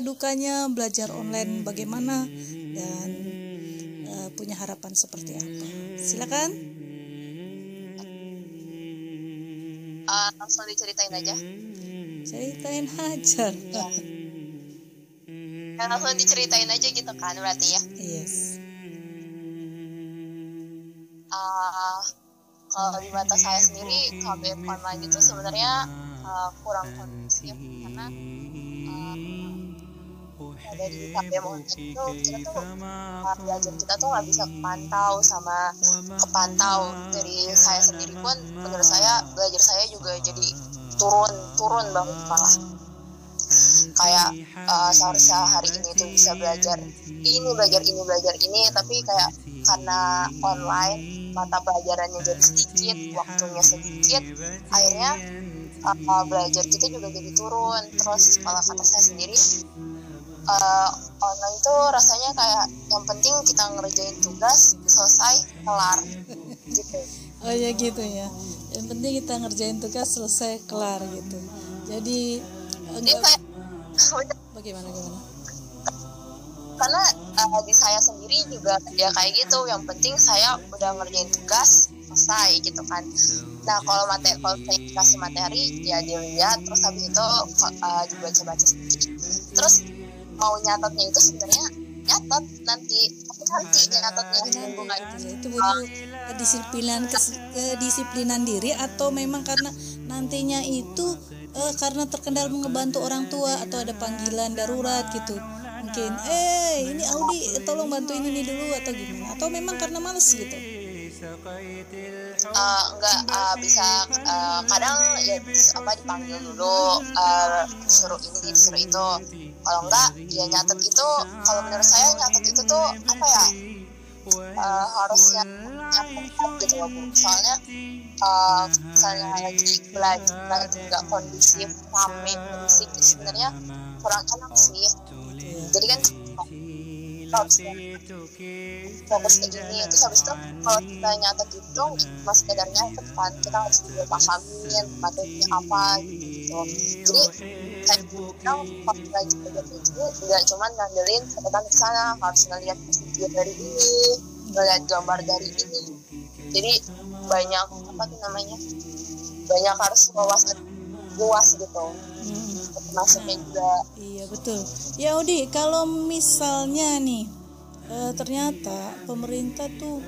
dukanya belajar online bagaimana dan uh, punya harapan seperti apa. Silakan. Uh, langsung diceritain aja. Ceritain aja ya. ya langsung diceritain aja gitu kan berarti ya. Yes. Uh, kalau di mata saya sendiri KBM online itu sebenarnya uh, kurang kondusif. Karena dari KBM online itu kita tuh uh, belajar kita tuh nggak bisa kepantau sama kepantau dari saya sendiri pun menurut saya belajar saya juga jadi turun turun banget malah. Kayak uh, seharusnya hari ini tuh bisa belajar ini belajar ini belajar ini tapi kayak karena online mata pelajarannya jadi sedikit waktunya sedikit akhirnya uh, belajar kita juga jadi turun. Terus kalau kata saya sendiri uh, online itu rasanya kayak yang penting kita ngerjain tugas selesai kelar. Gitu. Oh ya gitu ya. Yang penting kita ngerjain tugas selesai kelar gitu. Jadi enggak kayak bagaimana gimana? Karena uh, di saya sendiri juga ya kayak gitu. Yang penting saya udah ngerjain tugas selesai gitu kan. Nah kalau materi kalau saya kasih materi ya dilihat terus habis itu uh, dibaca-baca sedikit terus mau nyatetnya itu sebenarnya nyatet nanti. Tapi nanti nyatetnya bukan itu butuh kedisiplinan kedisiplinan diri atau memang karena nantinya itu uh, karena terkendala ngebantu orang tua atau ada panggilan darurat gitu? Mungkin eh ini Audi tolong bantuin ini dulu atau gimana? Atau memang karena males gitu uh, enggak uh, bisa uh, kadang ya apa dipanggil dulu uh, suruh ini disuruh itu. Kalau enggak ya nyatet itu kalau menurut saya nyatet itu tuh apa ya uh, harusnya nyatet gitu loh bu. Soalnya uh, misalnya lagi belajar lagi nggak kondusif rame kondusif sebenarnya kurang enak sih. Jadi kan harus fokus ke gini terus habis itu kalau kita nyata gitu cuma sekedarnya kan kita harus juga pahamin materinya apa gitu. Jadi kayak kita pas lagi belajar itu nggak cuma ngandelin catatan di sana harus ngeliat video dari ini ngeliat gambar dari ini. Jadi banyak apa tuh namanya banyak harus wawasan luas gitu masuknya juga iya betul. Ya Udi kalau misalnya nih e, ternyata pemerintah tuh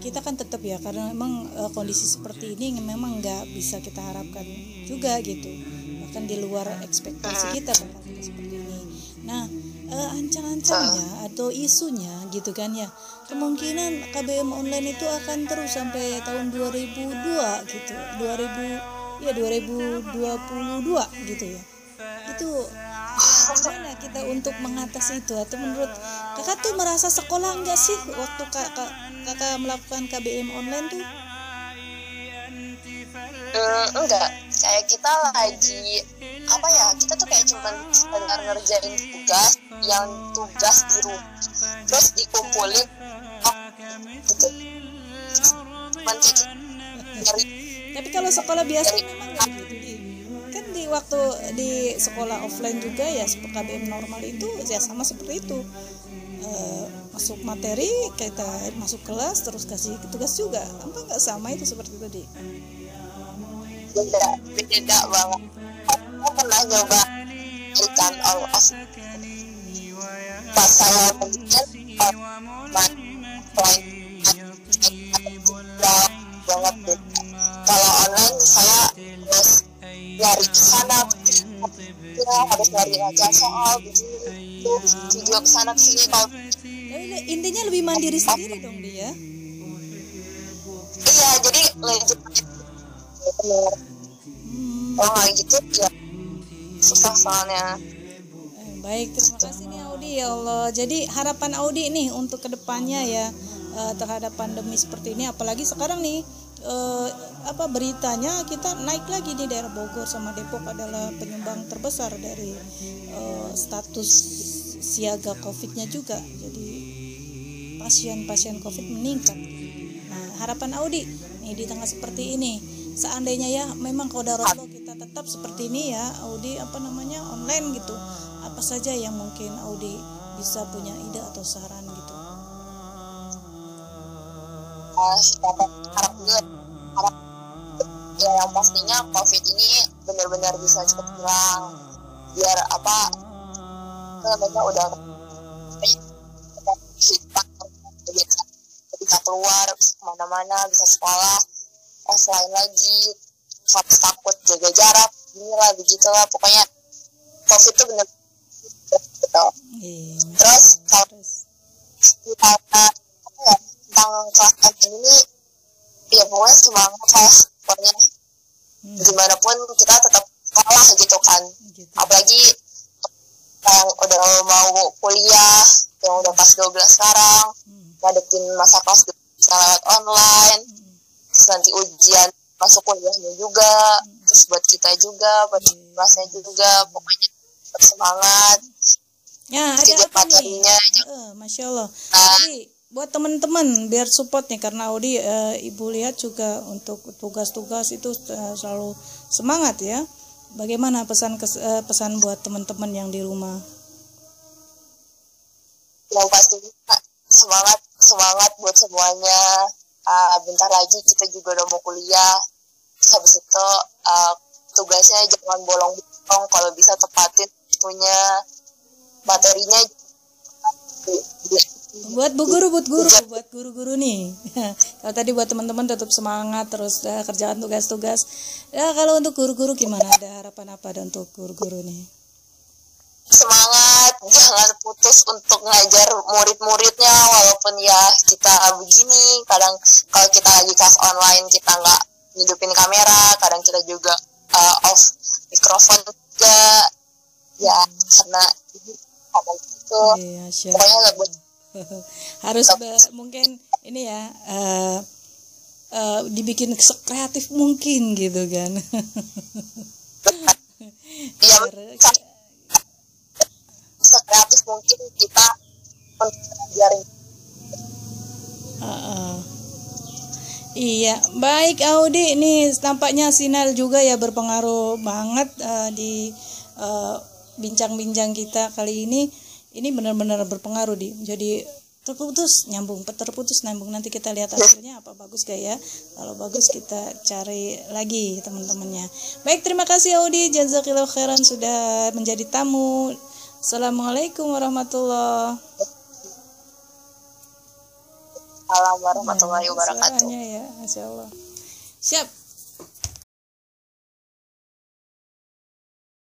kita kan tetap ya karena memang e, kondisi seperti ini memang nggak bisa kita harapkan juga gitu. Bahkan di luar ekspektasi kita seperti ini. Nah e, ancang-ancangnya atau isunya gitu kan ya kemungkinan KBM online itu akan terus sampai tahun 2002 gitu. 2000 ya 2022 gitu ya itu gimana kita untuk mengatasi itu? Atau menurut kakak tuh merasa sekolah enggak sih waktu kakak kakak melakukan KBM online tuh? Hmm, enggak. Kayak kita lagi apa ya kita tuh kayak cuma sekedar ngerjain tugas yang tugas di rumah terus dikumpulin oh, gitu. Cuman dari tapi kalau sekolah biasa memang gitu waktu di sekolah offline juga ya KBM normal itu ya sama seperti itu. E, masuk materi kita masuk kelas terus kasih tugas juga. Apa nggak sama itu seperti itu di beda beda banget. Aku pernah coba ikan all pas saya banget kalau online saya nyari ke sana ya harus nyari aja soal begini video ke sana sini kalau intinya lebih mandiri sendiri dong dia iya jadi legit benar hmm. oh gitu ya. Susah soalnya. Baik terima kasih nih Audi ya Allah. Jadi harapan Audi nih untuk ke depannya ya terhadap pandemi seperti ini apalagi sekarang nih uh, apa beritanya kita naik lagi di daerah Bogor sama Depok adalah penyumbang terbesar dari uh, status siaga COVID-nya juga. Jadi pasien-pasien COVID meningkat. Nah, harapan Audi nih di tengah seperti ini, seandainya ya memang kalau kita tetap seperti ini ya Audi apa namanya online gitu apa saja yang mungkin Audi bisa punya ide atau saran gitu uh, harap ya yang pastinya covid ini benar-benar bisa cepat hilang biar apa namanya udah bisa keluar ke mana-mana bisa sekolah offline lagi harus takut jaga jarak inilah begitulah pokoknya covid itu benar gitu. Iya. terus kalau apa ya, tentang kelas ini pokoknya semangat lah pokoknya Hmm, gimana pun kita tetap kalah gitu kan gitu. apalagi yang udah mau kuliah yang udah pas 12 sekarang Hmm, ngadepin masa kelas lewat online hmm, terus nanti ujian masuk kuliahnya juga terus buat kita juga buat Iya. kelasnya juga pokoknya semangat Ya, ada apa nih? Eh, Masya Allah. Nah. Jadi, buat teman-teman biar support nih karena Audi eh, ibu lihat juga untuk tugas-tugas itu eh, selalu semangat ya. Bagaimana pesan kes- eh, pesan buat teman-teman yang di rumah? yang pasti semangat semangat buat semuanya. Ah, bentar lagi kita juga udah mau kuliah. Habis itu ah, tugasnya jangan bolong-bolong. Kalau bisa tepatin waktunya materinya Buat bu guru, buat guru, buat guru-guru nih. kalau tadi buat teman-teman tetap semangat terus eh, kerjaan tugas-tugas. Ya kalau untuk guru-guru gimana? Ada harapan apa ada untuk guru-guru nih? semangat jangan putus untuk ngajar murid-muridnya walaupun ya kita begini kadang kalau kita lagi kelas online kita nggak hidupin kamera kadang kita juga uh, off mikrofon juga ya karena itu Iya, pokoknya nggak harus be- mungkin ini ya eh, eh, dibikin sekreatif mungkin gitu kan ya sekreatif mungkin kita untuk ngajarin Heeh. Iya, baik Audi. Ini tampaknya sinyal juga ya berpengaruh banget eh, di bincang-bincang kita kali ini. Ini benar-benar berpengaruh di. Jadi terputus nyambung, terputus nyambung. Nanti kita lihat hasilnya apa bagus gak ya. Kalau bagus kita cari lagi teman-temannya. Baik, terima kasih Audi. Jazakillah khairan sudah menjadi tamu. Assalamualaikum warahmatullahi salam warahmatullahi wabarakatuh Suaranya ya, Masya Allah. Siap.